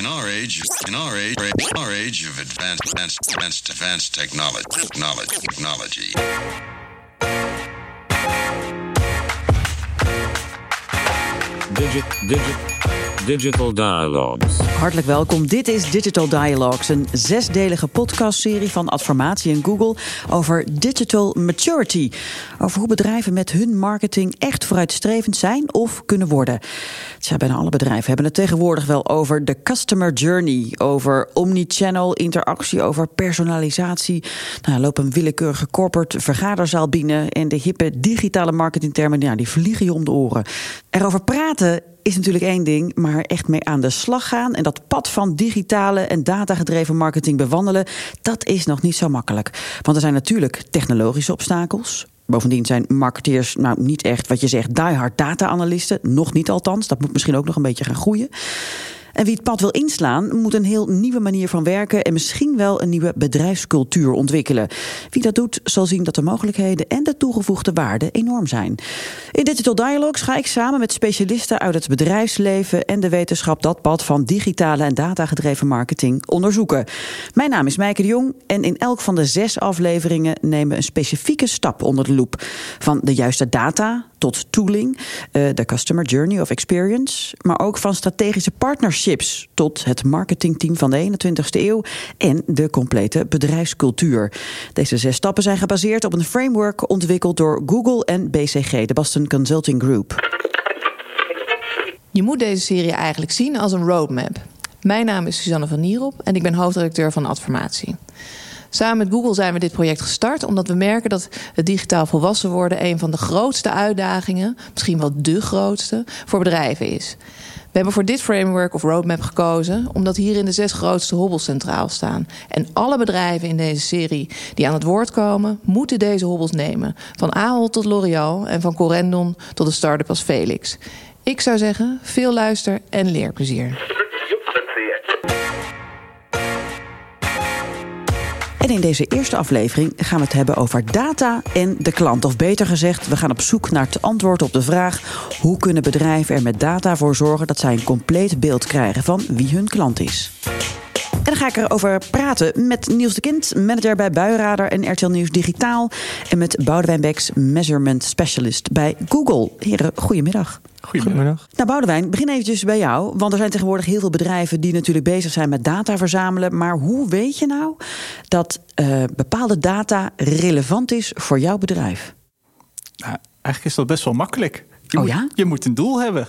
In our age, in our age, our age of advanced, advanced, advanced, advanced technology, technology, technology. Digit, digit, digital dialogues. Hartelijk welkom. Dit is Digital Dialogues, een zesdelige podcastserie van Adformatie en Google over digital maturity. Over hoe bedrijven met hun marketing echt vooruitstrevend zijn of kunnen worden. Tja, bijna alle bedrijven hebben het tegenwoordig wel over de customer journey, over omnichannel interactie, over personalisatie. Nou, loop een willekeurige corporate vergaderzaal binnen en de hippe digitale marketingtermen, ja, die vliegen je om de oren. Erover praten is natuurlijk één ding, maar echt mee aan de slag gaan en dat pad van digitale en datagedreven marketing bewandelen, dat is nog niet zo makkelijk. Want er zijn natuurlijk technologische obstakels. Bovendien zijn marketeers nou niet echt wat je zegt diehard data-analisten, nog niet althans. Dat moet misschien ook nog een beetje gaan groeien. En wie het pad wil inslaan, moet een heel nieuwe manier van werken en misschien wel een nieuwe bedrijfscultuur ontwikkelen. Wie dat doet, zal zien dat de mogelijkheden en de toegevoegde waarde enorm zijn. In Digital Dialogues ga ik samen met specialisten uit het bedrijfsleven en de wetenschap dat pad van digitale en datagedreven marketing onderzoeken. Mijn naam is Meike de Jong en in elk van de zes afleveringen nemen we een specifieke stap onder de loep. Van de juiste data tot tooling, eh, de customer journey of experience, maar ook van strategische partnerships tot het marketingteam van de 21ste eeuw en de complete bedrijfscultuur. Deze zes stappen zijn gebaseerd op een framework ontwikkeld door Google en BCG, de Boston Consulting Group. Je moet deze serie eigenlijk zien als een roadmap. Mijn naam is Suzanne van Nierop en ik ben hoofdredacteur van Adformatie. Samen met Google zijn we dit project gestart omdat we merken dat het digitaal volwassen worden een van de grootste uitdagingen, misschien wel de grootste, voor bedrijven is. We hebben voor dit framework of roadmap gekozen omdat hierin de zes grootste hobbels centraal staan. En alle bedrijven in deze serie die aan het woord komen, moeten deze hobbels nemen. Van Ahold tot L'Oréal en van Corendon tot de start-up als Felix. Ik zou zeggen, veel luister en leerplezier. En in deze eerste aflevering gaan we het hebben over data en de klant. Of beter gezegd, we gaan op zoek naar het antwoord op de vraag: hoe kunnen bedrijven er met data voor zorgen dat zij een compleet beeld krijgen van wie hun klant is? En dan ga ik erover praten met Niels de Kind, manager bij Buiradar en RTL Nieuws Digitaal. En met Boudewijn Beks, measurement specialist bij Google. Heren, goedemiddag. Goedemiddag. Nou, Boudewijn, begin eventjes bij jou. Want er zijn tegenwoordig heel veel bedrijven die natuurlijk bezig zijn met data verzamelen. Maar hoe weet je nou dat uh, bepaalde data relevant is voor jouw bedrijf? Nou, eigenlijk is dat best wel makkelijk. Je, oh, moet, ja? je moet een doel hebben.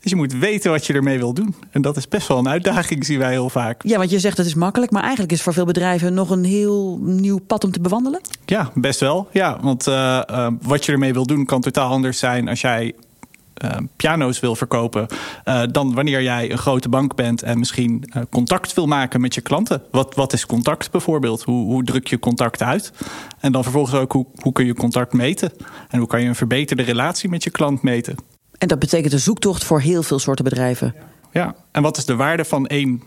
Dus je moet weten wat je ermee wil doen. En dat is best wel een uitdaging, zien wij heel vaak. Ja, want je zegt het is makkelijk, maar eigenlijk is voor veel bedrijven nog een heel nieuw pad om te bewandelen. Ja, best wel. Ja, want uh, uh, wat je ermee wil doen kan totaal anders zijn als jij uh, piano's wil verkopen, uh, dan wanneer jij een grote bank bent en misschien uh, contact wil maken met je klanten. Wat, wat is contact bijvoorbeeld? Hoe, hoe druk je contact uit? En dan vervolgens ook hoe, hoe kun je contact meten? En hoe kan je een verbeterde relatie met je klant meten? En dat betekent een zoektocht voor heel veel soorten bedrijven. Ja, en wat is de waarde van één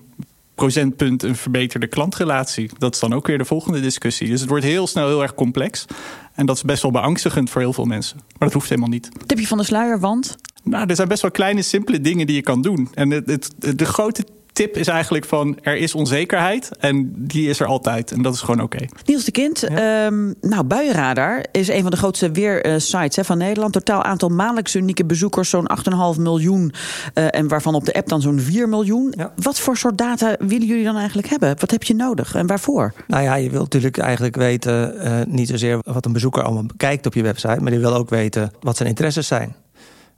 procentpunt een verbeterde klantrelatie? Dat is dan ook weer de volgende discussie. Dus het wordt heel snel heel erg complex. En dat is best wel beangstigend voor heel veel mensen. Maar dat hoeft helemaal niet. Tipje van de sluier, want? Nou, er zijn best wel kleine, simpele dingen die je kan doen. En het, het, de grote tip is eigenlijk van er is onzekerheid en die is er altijd. En dat is gewoon oké. Okay. Niels de Kind, ja. um, nou, Buienradar is een van de grootste weersites uh, van Nederland. Totaal aantal maandelijks unieke bezoekers zo'n 8,5 miljoen. Uh, en waarvan op de app dan zo'n 4 miljoen. Ja. Wat voor soort data willen jullie dan eigenlijk hebben? Wat heb je nodig en waarvoor? Nou ja, je wilt natuurlijk eigenlijk weten uh, niet zozeer wat een bezoeker allemaal bekijkt op je website. Maar je wil ook weten wat zijn interesses zijn.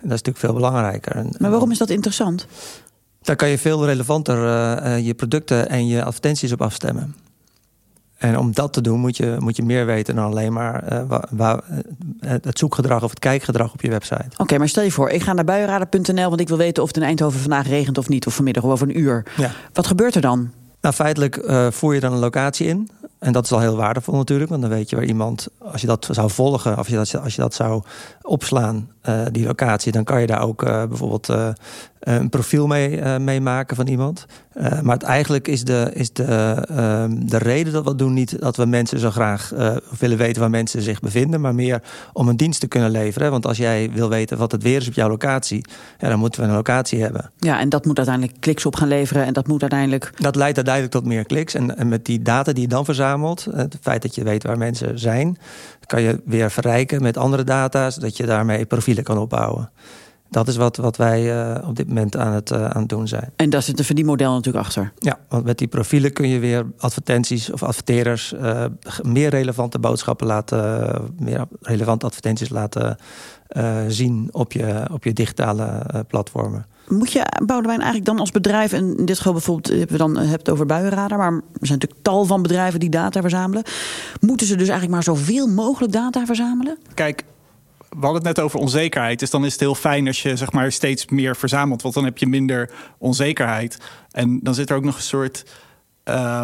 En dat is natuurlijk veel belangrijker. En, maar waarom is dat interessant? Daar kan je veel relevanter uh, je producten en je advertenties op afstemmen. En om dat te doen moet je, moet je meer weten dan alleen maar uh, waar, waar, het zoekgedrag of het kijkgedrag op je website. Oké, okay, maar stel je voor, ik ga naar buienradar.nl, want ik wil weten of het in Eindhoven vandaag regent of niet, of vanmiddag of over een uur. Ja. Wat gebeurt er dan? Nou, feitelijk uh, voer je dan een locatie in. En dat is al heel waardevol natuurlijk, want dan weet je waar iemand, als je dat zou volgen, of je dat, als je dat zou opslaan, uh, die locatie, dan kan je daar ook uh, bijvoorbeeld uh, een profiel mee, mee, maken van iemand. maar het, eigenlijk is, de, is de, ehm, de reden dat we doen niet dat we mensen zo graag willen weten waar mensen zich bevinden, maar meer om een dienst te kunnen leveren. Want als jij wil weten wat het weer is op jouw locatie, ja, dan moeten we een locatie hebben. Ja, en dat moet uiteindelijk kliks op gaan leveren en dat moet uiteindelijk. Dat leidt uiteindelijk tot meer kliks. En, en met die data die je dan verzamelt, het feit dat je weet waar mensen zijn, kan je weer verrijken met andere data, zodat je daarmee profielen kan opbouwen. Dat is wat, wat wij uh, op dit moment aan het, uh, aan het doen zijn. En daar zit een verdienmodel natuurlijk achter. Ja, want met die profielen kun je weer advertenties of adverteerders uh, meer relevante boodschappen laten, meer relevante advertenties laten zien op je, op je digitale platformen. Moet je, Boudewijn, eigenlijk dan als bedrijf... en in dit geval bijvoorbeeld hebben we dan het over buienradar... maar er zijn natuurlijk tal van bedrijven die data verzamelen. Moeten ze dus eigenlijk maar zoveel mogelijk data verzamelen? Kijk, we hadden het net over onzekerheid. Dus dan is het heel fijn als je zeg maar, steeds meer verzamelt. Want dan heb je minder onzekerheid. En dan zit er ook nog een soort... Uh,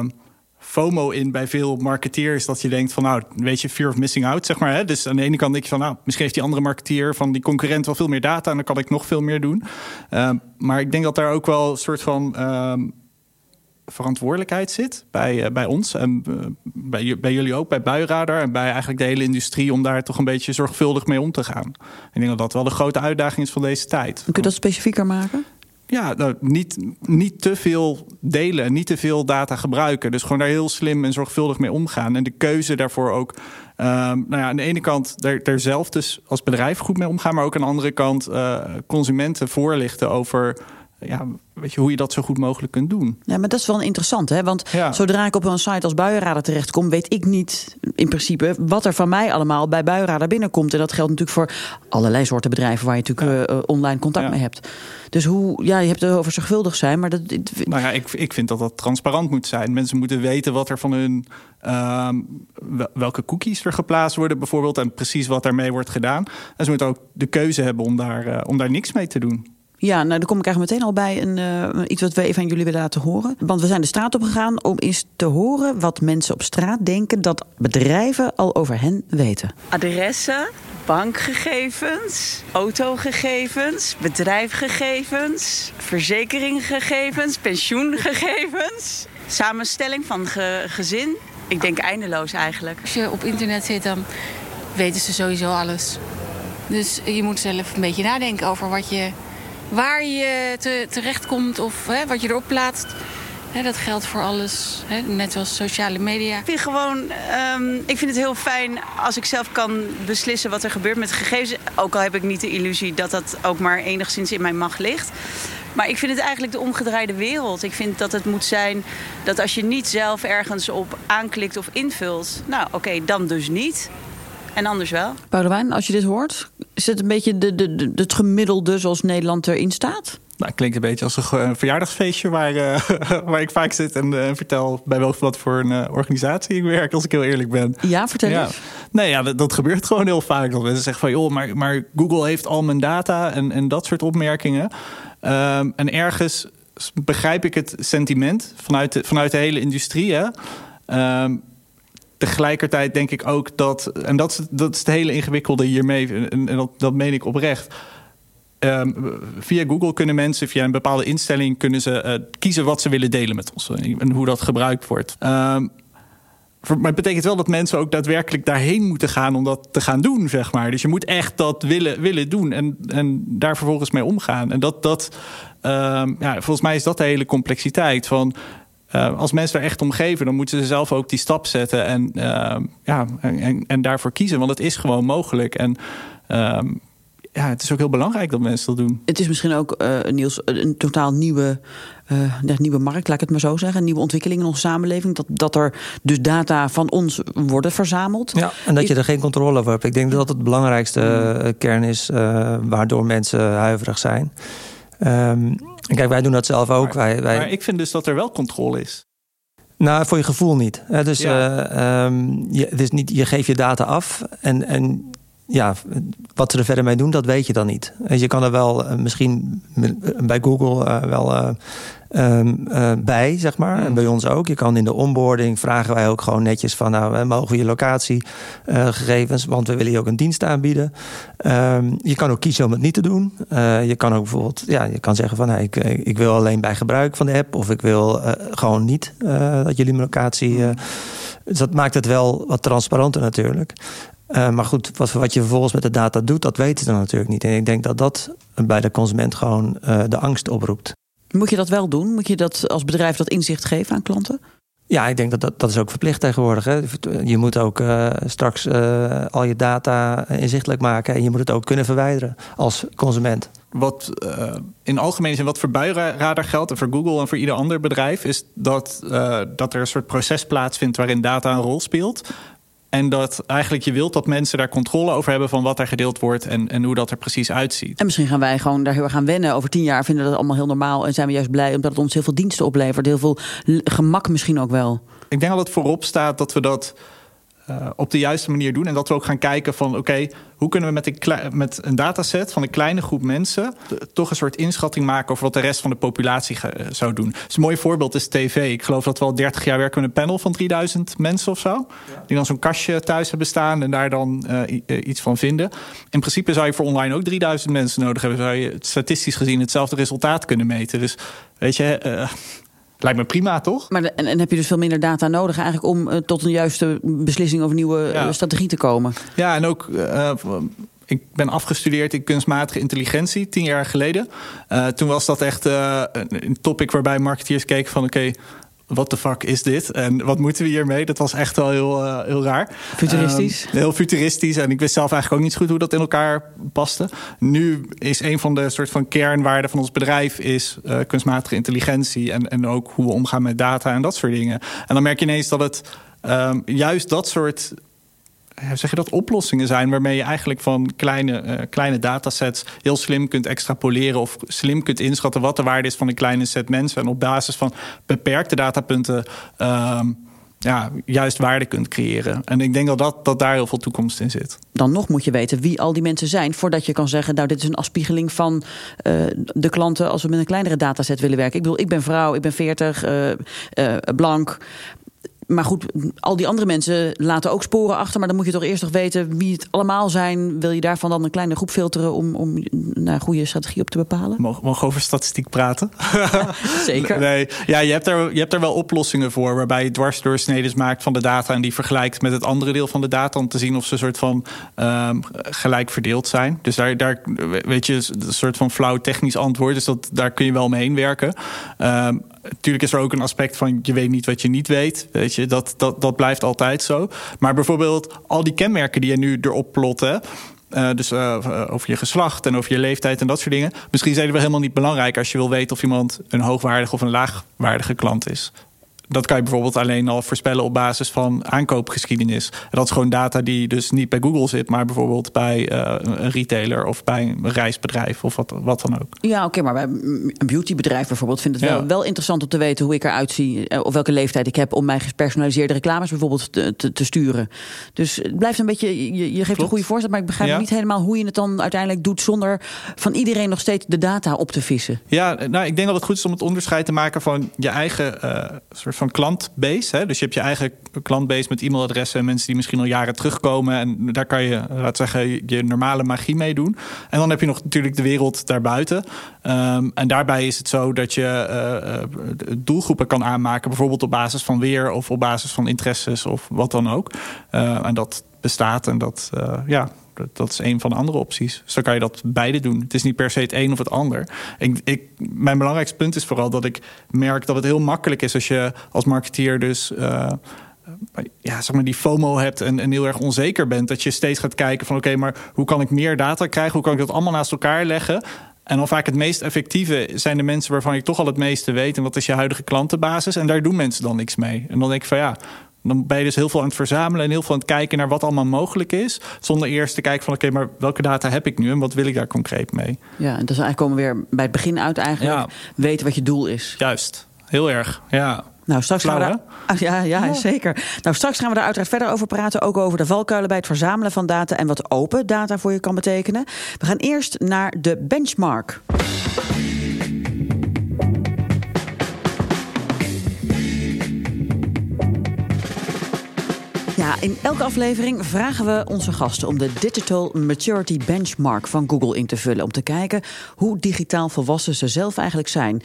FOMO in bij veel marketeers. Dat je denkt van nou, weet je, fear of missing out, zeg maar. Hè? Dus aan de ene kant denk je van nou, misschien heeft die andere marketeer van die concurrent wel veel meer data en dan kan ik nog veel meer doen. Uh, maar ik denk dat daar ook wel een soort van uh, verantwoordelijkheid zit bij, uh, bij ons en uh, bij, bij jullie ook, bij Buiradar en bij eigenlijk de hele industrie om daar toch een beetje zorgvuldig mee om te gaan. Ik denk dat dat wel de grote uitdaging is van deze tijd. Kun je dat specifieker maken? Ja, nou, niet, niet te veel delen en niet te veel data gebruiken. Dus gewoon daar heel slim en zorgvuldig mee omgaan. En de keuze daarvoor ook. Um, nou ja, aan de ene kant daar, zelf dus als bedrijf goed mee omgaan. Maar ook aan de andere kant uh, consumenten voorlichten over ja, weet je, hoe je dat zo goed mogelijk kunt doen. Ja, maar dat is wel interessant, hè? Want ja. zodra ik op een site als Buienradar terechtkom, weet ik niet in principe wat er van mij allemaal bij Buienradar binnenkomt. En dat geldt natuurlijk voor allerlei soorten bedrijven waar je natuurlijk ja. uh, online contact ja. mee hebt. Dus hoe, ja, je hebt het over zorgvuldig zijn, maar dat. Nou ja, ik, ik vind dat dat transparant moet zijn. Mensen moeten weten wat er van hun. Uh, welke cookies er geplaatst worden, bijvoorbeeld, en precies wat daarmee wordt gedaan. En ze moeten ook de keuze hebben om daar, uh, om daar niks mee te doen. Ja, nou dan kom ik eigenlijk meteen al bij een, uh, iets wat we even aan jullie willen laten horen. Want we zijn de straat op gegaan om eens te horen wat mensen op straat denken dat bedrijven al over hen weten. Adressen, bankgegevens, autogegevens, bedrijfgegevens, verzekeringgegevens, pensioengegevens, samenstelling van ge gezin. Ik denk eindeloos eigenlijk. Als je op internet zit, dan weten ze sowieso alles. Dus je moet zelf een beetje nadenken over wat je waar je te, terechtkomt of hè, wat je erop plaatst. Hè, dat geldt voor alles, hè, net zoals sociale media. Ik vind, gewoon, um, ik vind het heel fijn als ik zelf kan beslissen wat er gebeurt met gegevens. Ook al heb ik niet de illusie dat dat ook maar enigszins in mijn macht ligt. Maar ik vind het eigenlijk de omgedraaide wereld. Ik vind dat het moet zijn dat als je niet zelf ergens op aanklikt of invult... nou oké, dan dus niet. En anders wel. Boudewijn, als je dit hoort, is het een beetje de, de, de, het gemiddelde zoals Nederland erin staat? Nou, klinkt een beetje als een verjaardagsfeestje waar, uh, waar ik vaak zit en uh, vertel bij welk wat voor een uh, organisatie ik werk, als ik heel eerlijk ben. Ja, vertel ja. eens. Nee, ja, dat, dat, gebeurt gewoon heel vaak. Dat mensen zeggen van, joh, maar, maar Google heeft al mijn data en, en dat soort opmerkingen. Um, en ergens begrijp ik het sentiment vanuit de, vanuit de hele industrie. Hè? Um, tegelijkertijd denk ik ook dat, en dat is, dat is het hele ingewikkelde hiermee, en, en dat, dat meen ik oprecht. Um, via Google kunnen mensen via een bepaalde instelling kunnen ze uh, kiezen wat ze willen delen met ons en hoe dat gebruikt wordt. Um, maar het betekent wel dat mensen ook daadwerkelijk daarheen moeten gaan om dat te gaan doen, zeg maar. Dus je moet echt dat willen, willen doen en, en daar vervolgens mee omgaan. En dat, dat um, ja, volgens mij is dat de hele complexiteit van uh, als mensen er echt om geven, dan moeten ze zelf ook die stap zetten en, uh, ja, en, en, daarvoor kiezen. Want het is gewoon mogelijk. En uh, ja, het is ook heel belangrijk dat mensen dat doen. Het is misschien ook, uh, Niels, een totaal nieuwe, nieuwe markt, laat ik het maar zo zeggen. Een nieuwe ontwikkeling in onze samenleving. Dat, dat er dus data van ons worden verzameld. Ja, en dat je er geen controle over hebt. Ik denk dat dat het belangrijkste kern is waardoor mensen huiverig zijn. Um, Kijk, wij doen dat zelf ook. Maar, wij, wij... maar ik vind dus dat er wel controle is. Nou, voor je gevoel niet. Dus ja. uh, um, je, dus niet, je geeft je data af en, en ja, wat ze er verder mee doen, dat weet je dan niet. En je kan er wel uh, misschien bij Google uh, wel um, bij, zeg maar. En bij ons ook. Je kan in de onboarding vragen wij ook gewoon netjes van... nou, mogen we je locatiegegevens, want we willen je ook een dienst aanbieden. Um, je kan ook kiezen om het niet te doen. je kan ook bijvoorbeeld, ja, je kan zeggen van... Hey, ik, ik wil alleen bij gebruik van de app... of ik wil gewoon niet dat jullie mijn locatie... dus dat maakt het wel wat transparanter natuurlijk. Uh, maar goed, wat, wat je vervolgens met de data doet, dat weten ze dan natuurlijk niet. En ik denk dat dat bij de consument gewoon uh, de angst oproept. Moet je dat wel doen? Moet je dat als bedrijf dat inzicht geven aan klanten? Ja, ik denk dat dat, dat is ook verplicht tegenwoordig. Hè. Je moet ook uh, straks uh, al je data inzichtelijk maken en je moet het ook kunnen verwijderen als consument. Wat uh, in algemeen zin wat voor buienradar geldt en voor Google en voor ieder ander bedrijf, is dat, dat er een soort proces plaatsvindt waarin data een rol speelt. En dat eigenlijk je wilt dat mensen daar controle over hebben van wat er gedeeld wordt en, en hoe dat er precies uitziet. En misschien gaan wij gewoon daar heel erg aan wennen. Over tien jaar vinden we dat allemaal heel normaal en zijn we juist blij omdat het ons heel veel diensten oplevert. Heel veel gemak misschien ook wel. Ik denk dat het voorop staat dat we dat uh, op de juiste manier doen. En dat we ook gaan kijken van oké, hoe kunnen we met een, met een dataset van een kleine groep mensen toch een soort inschatting maken over wat de rest van de populatie uh, zou doen. Dus een mooi voorbeeld is tv. Ik geloof dat we al 30 jaar werken met een panel van 3000 mensen of zo. Ja. Die dan zo'n kastje thuis hebben staan en daar dan uh, iets van vinden. In principe zou je voor online ook 3000 mensen nodig hebben. Zou je statistisch gezien hetzelfde resultaat kunnen meten. Dus weet je, Lijkt me prima, toch? Maar en, en, heb je dus veel minder data nodig eigenlijk om uh, tot een juiste beslissing over nieuwe ja. uh, strategie te komen? Ja, en ook. Uh, ik ben afgestudeerd in kunstmatige intelligentie tien jaar geleden. toen was dat echt een topic waarbij marketeers keken van oké, okay, wat de fuck is dit? En wat moeten we hiermee? Dat was echt wel heel, uh, heel raar. Futuristisch? Um, heel futuristisch. En ik wist zelf eigenlijk ook niet zo goed hoe dat in elkaar paste. Nu is een van de soort van kernwaarden van ons bedrijf... is uh, kunstmatige intelligentie en, en ook hoe we omgaan met data en dat soort dingen. En dan merk je ineens dat het um, juist dat soort zeg je dat, oplossingen zijn waarmee je eigenlijk van kleine, uh, kleine datasets heel slim kunt extrapoleren of slim kunt inschatten wat de waarde is van een kleine set mensen. En op basis van beperkte datapunten uh, ja, juist waarde kunt creëren. En ik denk dat, dat, dat daar heel veel toekomst in zit. Dan nog moet je weten wie al die mensen zijn voordat je kan zeggen, nou dit is een afspiegeling van uh, de klanten als we met een kleinere dataset willen werken. Ik bedoel, ik ben vrouw, ik ben 40, uh, blank maar goed, al die andere mensen laten ook sporen achter. Maar dan moet je toch eerst nog weten wie het allemaal zijn. Wil je daarvan dan een kleine groep filteren om, om een goede strategie op te bepalen? Mogen we over statistiek praten? Zeker. Nee, ja, je, hebt er, je hebt er wel oplossingen voor. Waarbij je dwarsdoorsneden maakt van de data. En die vergelijkt met het andere deel van de data. Om te zien of ze een soort van um, gelijk verdeeld zijn. Dus daar, daar weet je, een soort van flauw technisch antwoord. Dus dat, daar kun je wel mee heen werken. Um, natuurlijk is er ook een aspect van je weet niet wat je niet weet. Weet je, dat, dat, dat blijft altijd zo. Maar bijvoorbeeld al die kenmerken die je nu erop plotten. Uh, dus uh, over je geslacht en over je leeftijd en dat soort dingen. Misschien zijn die wel helemaal niet belangrijk als je wil weten of iemand een hoogwaardige of een laagwaardige klant is dat kan je bijvoorbeeld alleen al voorspellen op basis van aankoopgeschiedenis. En dat is gewoon data die dus niet bij Google zit, maar bijvoorbeeld bij uh, een retailer of bij een reisbedrijf of wat, wat dan ook. Ja, oké, okay, maar bij een beautybedrijf bijvoorbeeld vindt het wel, ja. wel interessant om te weten hoe ik eruit zie eh, of welke leeftijd ik heb om mijn gepersonaliseerde reclames bijvoorbeeld te, te, te sturen. Dus het blijft een beetje, je, je geeft Klopt. een goede voorstel, maar ik begrijp ja. niet helemaal hoe je het dan uiteindelijk doet zonder van iedereen nog steeds de data op te vissen. Ja, nou, ik denk dat het goed is om het onderscheid te maken van je eigen uh, soort van klantbase. Hè? Dus je hebt je eigen klantbase met e-mailadressen en mensen die misschien al jaren terugkomen. En daar kan je, laat zeggen, je normale magie mee doen. En dan heb je nog natuurlijk de wereld daarbuiten. Um, en daarbij is het zo dat je uh, doelgroepen kan aanmaken, bijvoorbeeld op basis van weer of op basis van interesses of wat dan ook. Uh, en dat bestaat en dat, ja, dat is een van de andere opties. Dus dan kan je dat beide doen. Het is niet per se het een of het ander. Ik, ik, mijn belangrijkste punt is vooral dat ik merk dat het heel makkelijk is als je als marketeer dus. Uh, ja, zeg maar die FOMO hebt en, heel erg onzeker bent. Dat je steeds gaat kijken van oké, maar hoe kan ik meer data krijgen? Hoe kan ik dat allemaal naast elkaar leggen? En dan vaak het meest effectieve zijn de mensen waarvan ik toch al het meeste weet. En dat is je huidige klantenbasis. En daar doen mensen dan niks mee. En dan denk ik van ja, dan ben je dus heel veel aan het verzamelen en heel veel aan het kijken naar wat allemaal mogelijk is. Zonder eerst te kijken van oké, okay, maar welke data heb ik nu en wat wil ik daar concreet mee? Ja, en dus eigenlijk komen we weer bij het begin uit eigenlijk. Ja. Weten wat je doel is. Juist. heel erg. Ja. Nou, straks gaan we daar, Ah, ja, ja, zeker. Nou, straks gaan we daar uiteraard verder over praten. Ook over de valkuilen bij het verzamelen van data en wat open data voor je kan betekenen. We gaan eerst naar de benchmark. In elke aflevering vragen we onze gasten om de Digital Maturity Benchmark van Google in te vullen. Om te kijken hoe digitaal volwassen ze zelf eigenlijk zijn.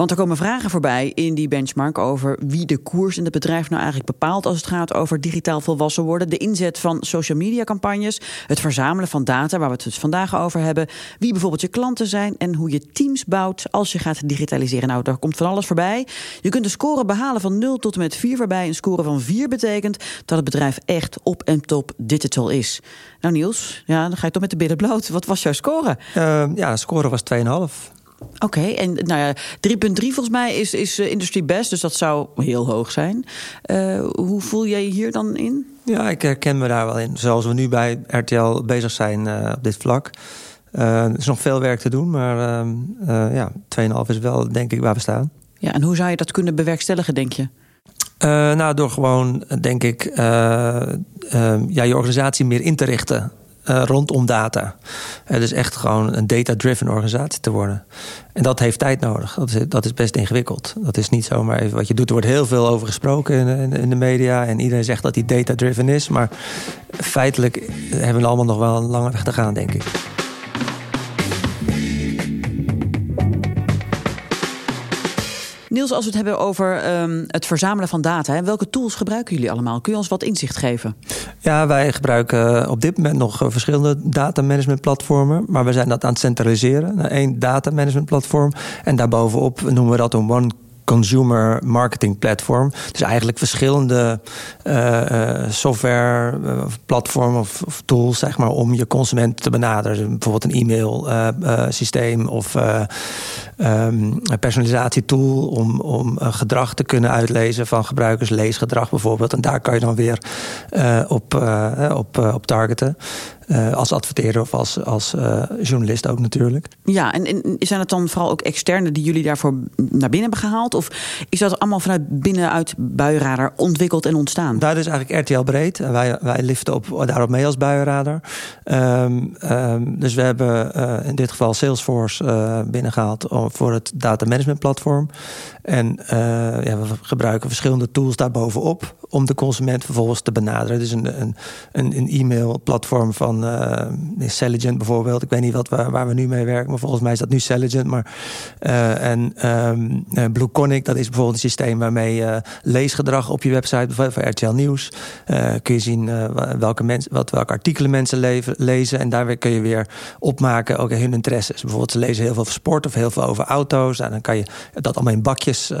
Want er komen vragen voorbij in die benchmark over wie de koers in het bedrijf nou eigenlijk bepaalt als het gaat over digitaal volwassen worden. De inzet van social media campagnes, het verzamelen van data waar we het dus vandaag over hebben. Wie bijvoorbeeld je klanten zijn en hoe je teams bouwt als je gaat digitaliseren. Nou, daar komt van alles voorbij. Je kunt de score behalen van 0 tot en met 4, waarbij een score van 4 betekent dat het bedrijf echt op en top digital is. Nou Niels, ja, dan ga je toch met de billen bloot. Wat was jouw score? Uh, ja, de score was 2,5. Oké, en nou ja, 3,3 volgens mij is, is uh, industry best, dus dat zou heel hoog zijn. Uh, hoe voel jij je hier dan in? Ja, ik herken me daar wel in. Zoals we nu bij RTL bezig zijn uh, op dit vlak. er is nog veel werk te doen, maar ja, 2,5 is wel denk ik waar we staan. Ja, en hoe zou je dat kunnen bewerkstelligen, denk je? Uh, nou, door gewoon, denk ik, uh, uh, ja, je organisatie meer in te richten rondom data. dus echt gewoon een data-driven organisatie te worden. En dat heeft tijd nodig. Dat is, dat is best ingewikkeld. Dat is niet zomaar even wat je doet. Er wordt heel veel over gesproken in, in, in de media. En iedereen zegt dat die data-driven is. Maar feitelijk hebben we allemaal nog wel een lange weg te gaan, denk ik. Niels, als we het hebben over um, het verzamelen van data, welke tools gebruiken jullie allemaal? Kun je ons wat inzicht geven? Ja, wij gebruiken op dit moment nog verschillende data management platformen, maar we zijn dat aan het centraliseren naar één data management platform. En daarbovenop noemen we dat een one consumer marketing platform. Dus eigenlijk verschillende uh, uh, software, uh, platformen of, of, tools, zeg maar, om je consument te benaderen. Dus bijvoorbeeld een e-mail systeem of um, een personalisatietool om, om gedrag te kunnen uitlezen van gebruikers, leesgedrag bijvoorbeeld. En daar kan je dan weer op, op, op targeten. Uh, als adverteerder of als, als uh, journalist ook natuurlijk. Ja, en, en, zijn het dan vooral ook externe die jullie daarvoor naar binnen hebben gehaald? Of is dat allemaal vanuit binnenuit Buienradar ontwikkeld en ontstaan? Dat is eigenlijk RTL breed. En wij, wij liften op, daarop mee als Buienradar. Um, um, dus we hebben uh, in dit geval Salesforce binnengehaald voor het data management platform. En ja, we gebruiken verschillende tools daarbovenop om de consument vervolgens te benaderen. Dus een, een, een e-mail platform van uh, Selligent bijvoorbeeld. Ik weet niet wat waar, we nu mee werken, maar volgens mij is dat nu Selligent. Maar, uh, en um, uh, Blueconic, dat is bijvoorbeeld een systeem waarmee leesgedrag op je website, bijvoorbeeld voor RTL Nieuws, kun je zien welke, mensen, wat, welke artikelen mensen lezen. En daar kun je weer opmaken ook hun interesses. Bijvoorbeeld ze lezen heel veel over sport of heel veel over auto's. En dan kan je dat allemaal in bakjes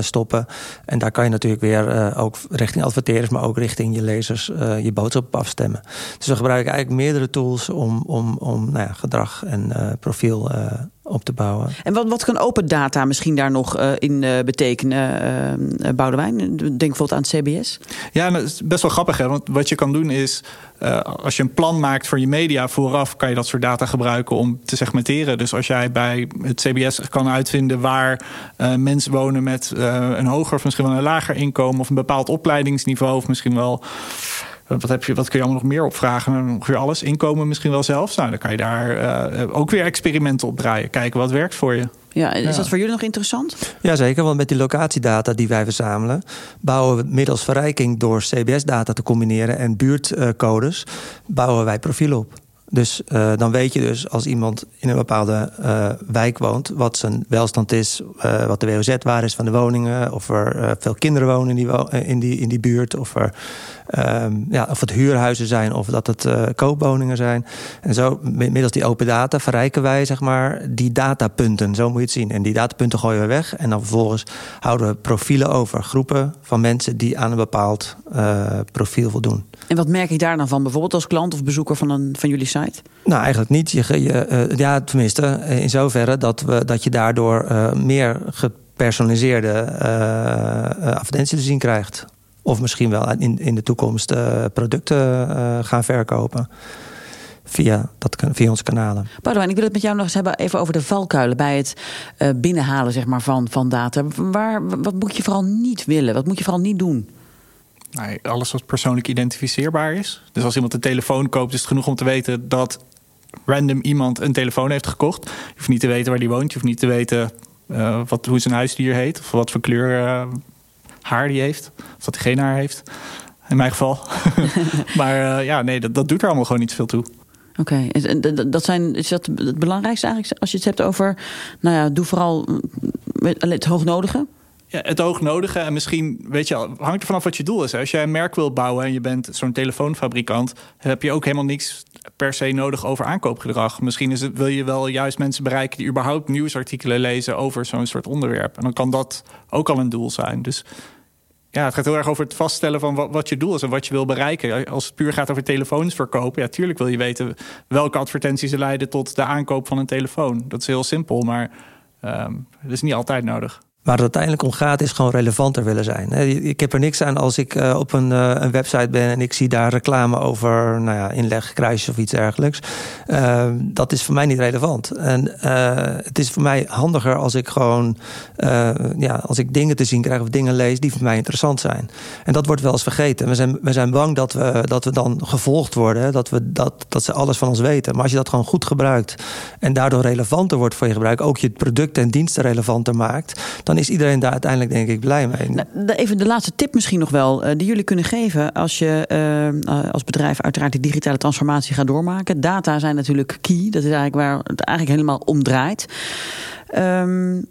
stoppen. En daar kan je natuurlijk weer ook richting adverteerders, maar ook richting je lezers je boodschap afstemmen. Dus we gebruiken eigenlijk meerdere tools om, om, om nou ja, gedrag en uh, profiel uh, op te bouwen. En wat, wat kan open data misschien daar nog uh, in betekenen, Boudewijn? Denk bijvoorbeeld aan het CBS. Ja, dat is best wel grappig. Hè? Want wat je kan doen is, als je een plan maakt voor je media vooraf... kan je dat soort data gebruiken om te segmenteren. Dus als jij bij het CBS kan uitvinden... waar mensen wonen met een hoger of misschien wel een lager inkomen... of een bepaald opleidingsniveau of misschien wel... Wat, heb je, wat kun je allemaal nog meer opvragen? Ongeveer alles. Inkomen misschien wel zelfs. Nou, dan kan je daar uh, ook weer experimenten op draaien. Kijken wat werkt voor je. Ja, is ja. dat voor jullie nog interessant? Jazeker, want met die locatiedata die wij verzamelen... bouwen we middels verrijking door CBS-data te combineren... en buurtcodes, bouwen wij profielen op. Dus uh, dan weet je dus als iemand in een bepaalde uh, wijk woont... wat zijn welstand is, uh, wat de WOZ-waarde is van de woningen... of er veel kinderen wonen in die, wo in die, in die buurt... of er Um, ja, of het huurhuizen zijn of dat het uh, koopwoningen zijn. En zo, middels die open data, verrijken wij zeg maar, die datapunten. Zo moet je het zien. En die datapunten gooien we weg. En dan vervolgens houden we profielen over. Groepen van mensen die aan een bepaald uh, profiel voldoen. En wat merk je daar dan van, bijvoorbeeld als klant of bezoeker van, een, van jullie site? Nou, eigenlijk niet. Je, je, uh, ja, tenminste, in zoverre dat, we, dat je daardoor meer gepersonaliseerde advertenties te zien krijgt. Of misschien wel in, in de toekomst uh, producten uh, gaan verkopen. via, dat, via onze kanalen. Boudewijn, ik wil het met jou nog eens hebben even over de valkuilen bij het uh, binnenhalen zeg maar, van, van data. Waar, wat moet je vooral niet willen? Wat moet je vooral niet doen? Nee, alles wat persoonlijk identificeerbaar is. Dus als iemand een telefoon koopt, is het genoeg om te weten dat random iemand een telefoon heeft gekocht. Je hoeft niet te weten waar die woont. Je hoeft niet te weten uh, wat, hoe zijn huisdier heet. Of wat voor kleur uh, haar die heeft. Of dat hij geen haar heeft. In mijn geval. maar uh, ja, nee, dat, dat doet er allemaal gewoon niet veel toe. Oké, okay. dat zijn, is dat het belangrijkste eigenlijk als je het hebt over, nou ja, doe vooral het hoognodige? Ja, het hoognodige en misschien, weet je, hangt er vanaf wat je doel is. Als jij een merk wil bouwen en je bent zo'n telefoonfabrikant, heb je ook helemaal niks per se nodig over aankoopgedrag. Misschien is het, wil je wel juist mensen bereiken die überhaupt nieuwsartikelen lezen over zo'n soort onderwerp. En dan kan dat ook al een doel zijn. Dus ja, het gaat heel erg over het vaststellen van wat, je doel is en wat je wil bereiken. Als het puur gaat over telefoons verkopen, ja, tuurlijk wil je weten welke advertenties leiden tot de aankoop van een telefoon. Dat is heel simpel, maar um, dat is niet altijd nodig. Waar het uiteindelijk om gaat, is gewoon relevanter willen zijn. Ik heb er niks aan als ik eh, op een, eh, een website ben en ik zie daar reclame over nou ja, inlegkruisjes of iets dergelijks. Ehm, dat is voor mij niet relevant. En eh, het is voor mij handiger als ik gewoon ja, als ik dingen te zien krijg of dingen lees die voor mij interessant zijn. En dat wordt wel eens vergeten. We zijn, we zijn bang dat we, dat we dan gevolgd worden, dat, we, dat, dat ze alles van ons weten. Maar als je dat gewoon goed gebruikt en daardoor relevanter wordt voor je gebruik, ook je producten en diensten relevanter maakt, dan is iedereen daar uiteindelijk denk ik blij mee. Nou, even de laatste tip misschien nog wel, uh, die jullie kunnen geven als je uh, als bedrijf uiteraard die digitale transformatie gaat doormaken. Data zijn natuurlijk key, dat is eigenlijk waar het eigenlijk helemaal om draait. Um,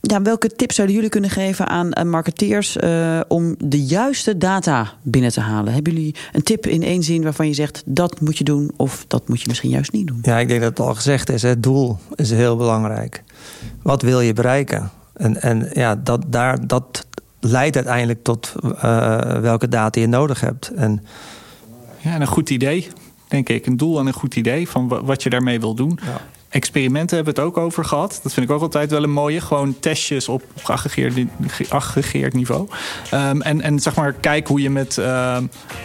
ja, welke tips zouden jullie kunnen geven aan marketeers uh, om de juiste data binnen te halen? Hebben jullie een tip in één zin waarvan je zegt dat moet je doen of dat moet je misschien juist niet doen? Ja, ik denk dat het al gezegd is. Het doel is heel belangrijk. Wat wil je bereiken? En, en ja, dat, daar, dat leidt uiteindelijk tot uh, welke data je nodig hebt. En, ja, en een goed idee, denk ik. Een doel en een goed idee van wat je daarmee wil doen. Ja. Experimenten hebben we het ook over gehad. Dat vind ik ook altijd wel een mooie. Gewoon testjes op geaggregeerd, niveau. Um, en, en zeg maar, kijk hoe je met uh,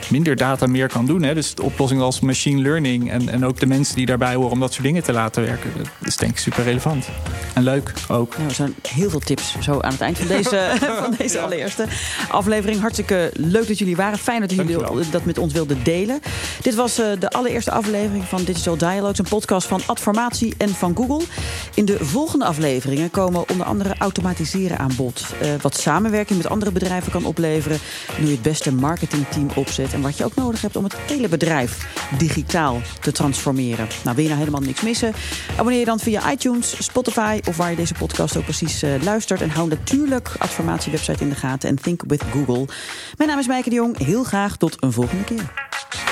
minder data meer kan doen. Hè. Dus oplossingen als machine learning en, en ook de mensen die daarbij horen om dat soort dingen te laten werken. Dat is denk ik super relevant. En leuk ook. Nou, er zijn heel veel tips zo aan het eind van deze, van deze allereerste aflevering. Hartstikke leuk dat jullie waren. Fijn dat jullie dat met ons wilden delen. Dit was uh, de allereerste aflevering van Digital Dialogues. Een podcast van Adformatie en van Google. In de volgende afleveringen komen onder andere automatiseren aan bod. Uh, wat samenwerking met andere bedrijven kan opleveren. Nu je het beste marketingteam opzet. En wat je ook nodig hebt om het hele bedrijf digitaal te transformeren. Nou, wil je nou helemaal niks missen? Abonneer je dan via iTunes, Spotify of waar je deze podcast ook precies uh, luistert. En hou natuurlijk Adformatie website in de gaten en Think with Google. Mijn naam is Meike de Jong. Heel graag tot een volgende keer.